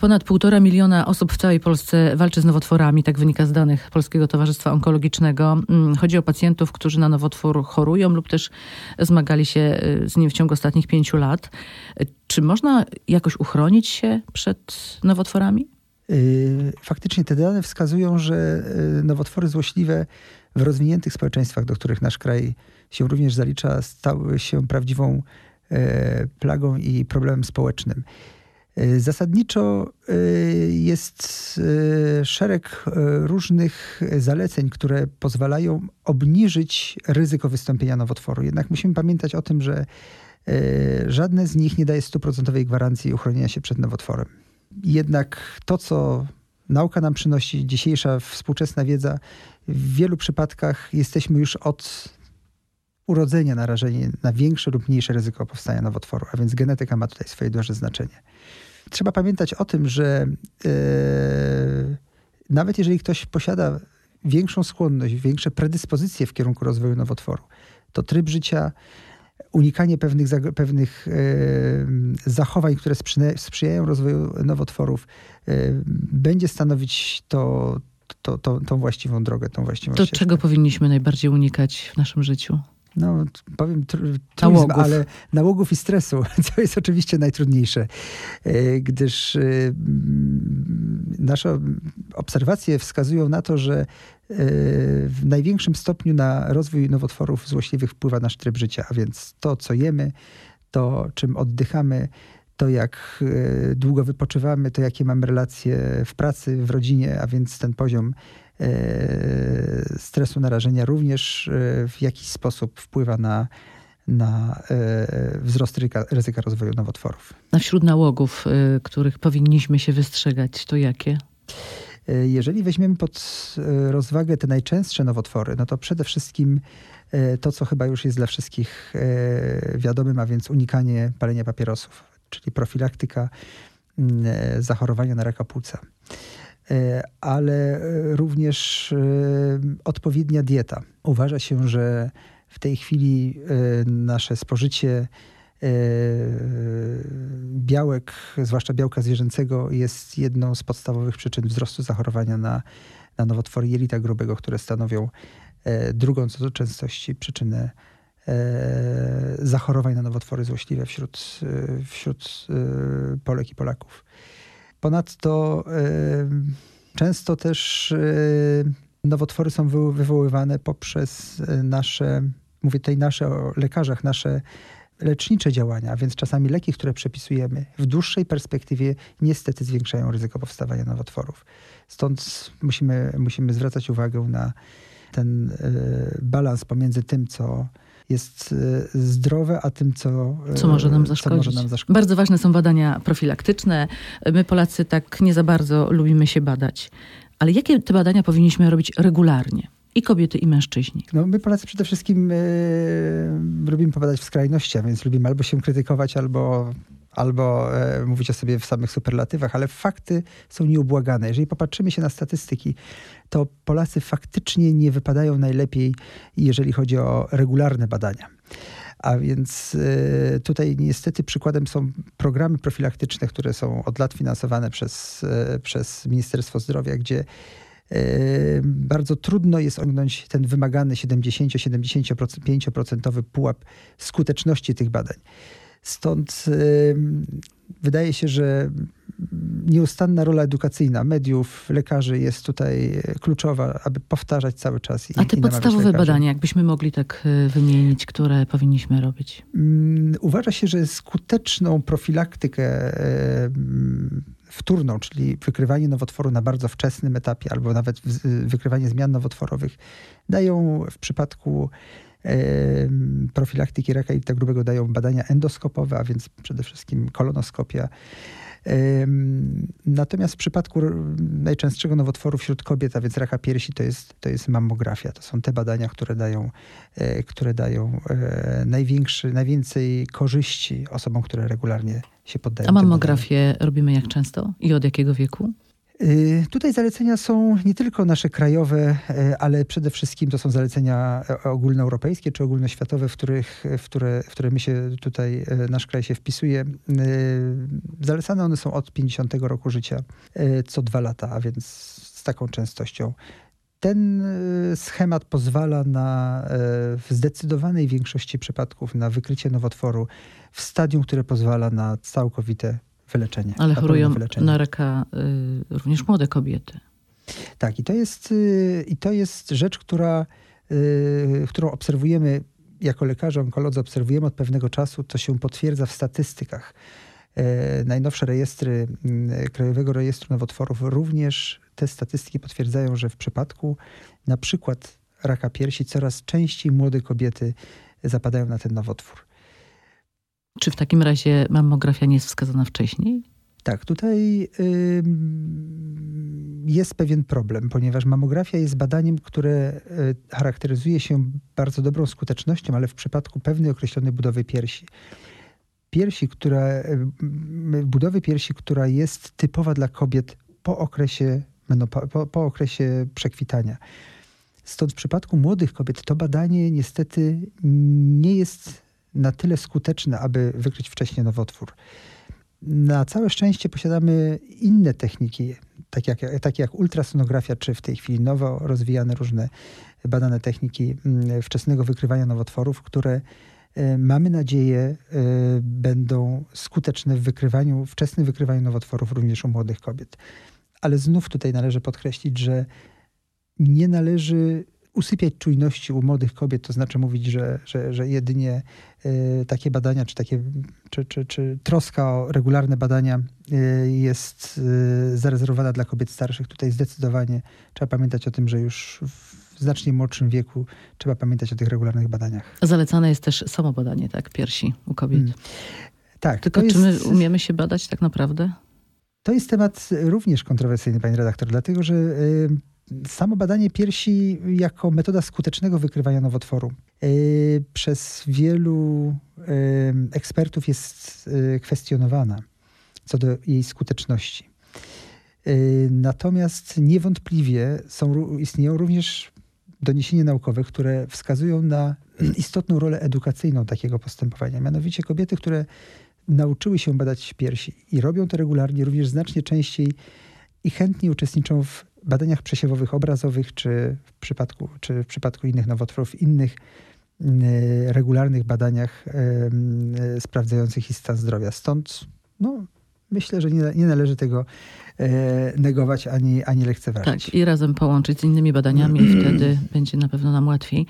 Ponad półtora miliona osób w całej Polsce walczy z nowotworami, tak wynika z danych Polskiego Towarzystwa Onkologicznego. Mm, chodzi o pacjentów, którzy na nowotwór chorują lub też zmagali się y, z nim w ciągu ostatnich pięciu lat. Czy można jakoś uchronić się przed nowotworami? Y, faktycznie te dane wskazują, że y, nowotwory złośliwe w rozwiniętych społeczeństwach, do których nasz kraj się również zalicza, stały się prawdziwą e, plagą i problemem społecznym. E, zasadniczo e, jest szereg różnych zaleceń, które pozwalają obniżyć ryzyko wystąpienia nowotworu. Jednak musimy pamiętać o tym, że żadne z nich nie daje stuprocentowej gwarancji uchronienia się przed nowotworem. Jednak to, co nauka nam przynosi, dzisiejsza współczesna wiedza, w wielu przypadkach jesteśmy już od urodzenia narażeni na większe lub mniejsze ryzyko powstania nowotworu, a więc genetyka ma tutaj swoje duże znaczenie. Trzeba pamiętać o tym, że yy, nawet jeżeli ktoś posiada większą skłonność, większe predyspozycje w kierunku rozwoju nowotworu, to tryb życia, unikanie pewnych, pewnych yy, zachowań, które sprzyjają rozwoju nowotworów, yy, będzie stanowić to, to, to, tą właściwą drogę, tą właściwą To ścieżkę. czego powinniśmy najbardziej unikać w naszym życiu? No powiem truizm, ale nałogów i stresu, co jest oczywiście najtrudniejsze, e, gdyż e, nasze obserwacje wskazują na to, że e, w największym stopniu na rozwój nowotworów złośliwych wpływa nasz tryb życia, a więc to, co jemy, to, czym oddychamy, to jak długo wypoczywamy, to jakie mamy relacje w pracy, w rodzinie, a więc ten poziom stresu narażenia również e, w jakiś sposób wpływa na, na e, wzrost ryzyka, ryzyka rozwoju nowotworów. A wśród nałogów, których powinniśmy się wystrzegać, to jakie? Jeżeli weźmiemy pod rozwagę te najczęstsze nowotwory, no to przede wszystkim to, co chyba już jest dla wszystkich wiadomym, a więc unikanie palenia papierosów, czyli profilaktyka mm, zachorowania na raka płuca. E, ale e, również e, odpowiednia dieta. Uważa się, że w tej chwili nasze spożycie białek, zwłaszcza białka zwierzęcego, jest jedną z podstawowych przyczyn wzrostu zachorowania na, na nowotwory jelita grubego, które stanowią drugą co do częstości przyczynę zachorowań na nowotwory złośliwe wśród, wśród Polek i Polaków. Ponadto często też nowotwory są wywoływane poprzez nasze, mówię tutaj nasze o lekarzach, nasze lecznicze działania, więc czasami leki, które przepisujemy, w dłuższej perspektywie niestety zwiększają ryzyko powstawania nowotworów. Stąd musimy, musimy zwracać uwagę na ten balans pomiędzy tym, co jest e, zdrowe, a tym, co, e, co, może, nam zaszkodzić. może nam zaszkodzić. Bardzo ważne są badania profilaktyczne. My Polacy tak nie za bardzo lubimy się badać. Ale jakie te badania powinniśmy robić regularnie? I kobiety, i mężczyźni. No, my Polacy przede wszystkim yy, lubimy popadać w skrajności, a więc lubimy albo się krytykować, albo albo e, mówić o sobie w samych superlatywach, ale fakty są nieubłagane. Jeżeli popatrzymy się na statystyki, to Polacy faktycznie nie wypadają najlepiej, jeżeli chodzi o regularne badania. A więc e, tutaj niestety przykładem są programy profilaktyczne, które są od lat finansowane przez, e, przez Ministerstwo Zdrowia, gdzie e, bardzo trudno jest osiągnąć ten wymagany 70-75% pułap skuteczności tych badań. Stąd wydaje się, że nieustanna rola edukacyjna mediów, lekarzy jest tutaj kluczowa, aby powtarzać cały czas. I, A te i podstawowe badania, jakbyśmy mogli tak e, wymienić, które powinniśmy robić? Mm, uważa się, że skuteczną profilaktykę wtórną, czyli wykrywanie nowotworu na bardzo wczesnym etapie, albo nawet wykrywanie zmian nowotworowych, dają w przypadku profilaktyki raka jelita grubego dają badania endoskopowe, a więc przede wszystkim kolonoskopia. Natomiast w przypadku najczęstszego nowotworu wśród kobiet, a więc raka piersi, to jest, to jest mammografia. To są te badania, które dają, e, które dają e, największy, najwięcej korzyści osobom, które regularnie się poddają. A mammografię robimy jak często i od jakiego wieku? Y, tutaj zalecenia są nie tylko nasze krajowe, y, ale przede wszystkim to są zalecenia e, ogólnoeuropejskie czy ogólnoświatowe, w, których, w, które, w które my się tutaj, e, nasz kraj się wpisuje. Y, zalecane one są od 50 roku życia, e, co dwa lata, a więc z taką częstością. Ten schemat pozwala na w zdecydowanej większości przypadków na wykrycie nowotworu w stadium, które pozwala na całkowite wyleczenie. Ale chorują wyleczenie. na raka y, również młode kobiety. Tak, i to jest, y, i to jest rzecz, która, y, którą obserwujemy jako lekarze, onkolodzy, obserwujemy od pewnego czasu, to się potwierdza w statystykach. E, najnowsze rejestry mm, Krajowego Rejestru Nowotworów również te statystyki potwierdzają, że w przypadku na przykład raka piersi coraz częściej młode kobiety zapadają na ten nowotwór. Czy w takim razie mammografia nie jest wskazana wcześniej? Tak, tutaj y, jest pewien problem, ponieważ mammografia jest badaniem, które y, charakteryzuje się bardzo dobrą skutecznością, ale w przypadku pewnej określonej budowy piersi. Piersi, która, y, budowy piersi, która jest typowa dla kobiet po okresie, po, po okresie przekwitania. Stąd w przypadku młodych kobiet to badanie niestety nie jest na tyle skuteczne, aby wykryć wcześniej nowotwór. Na całe szczęście posiadamy inne techniki, takie jak, takie jak ultrasonografia, czy w tej chwili nowo rozwijane różne badane techniki mm, wczesnego wykrywania nowotworów, które e, mamy nadzieję e, będą skuteczne w wykrywaniu, wczesnym wykrywaniu nowotworów również u młodych kobiet. Ale znów tutaj należy podkreślić, że nie należy usypiać czujności u młodych kobiet, to znaczy mówić, że, że, że jedynie y, takie badania, czy, takie, czy, czy, czy troska o regularne badania y, jest y, zarezerwowana dla kobiet starszych. Tutaj zdecydowanie trzeba pamiętać o tym, że już w znacznie młodszym wieku trzeba pamiętać o tych regularnych badaniach. Zalecane jest też samo badanie, tak, piersi u kobiet. Hmm. Tak. Tylko jest... czy my umiemy się badać tak naprawdę? To jest temat również kontrowersyjny, pani redaktor, dlatego że samo badanie piersi jako metoda skutecznego wykrywania nowotworu e, przez wielu e, ekspertów jest e, kwestionowana co do jej skuteczności. Natomiast niewątpliwie są, istnieją również doniesienia naukowe, które wskazują na istotną rolę edukacyjną takiego postępowania. Mianowicie kobiety, które nauczyły się badać piersi i robią to regularnie, również znacznie częściej i chętnie uczestniczą w badaniach przesiewowych obrazowych, czy w przypadku, czy w przypadku innych nowotworów, innych regularnych badaniach sprawdzających ich stan zdrowia. Stąd no, myślę, że nie, nie należy tego e, negować ani, ani lekceważyć. Tak, i razem połączyć z innymi badaniami wtedy będzie na pewno nam łatwiej.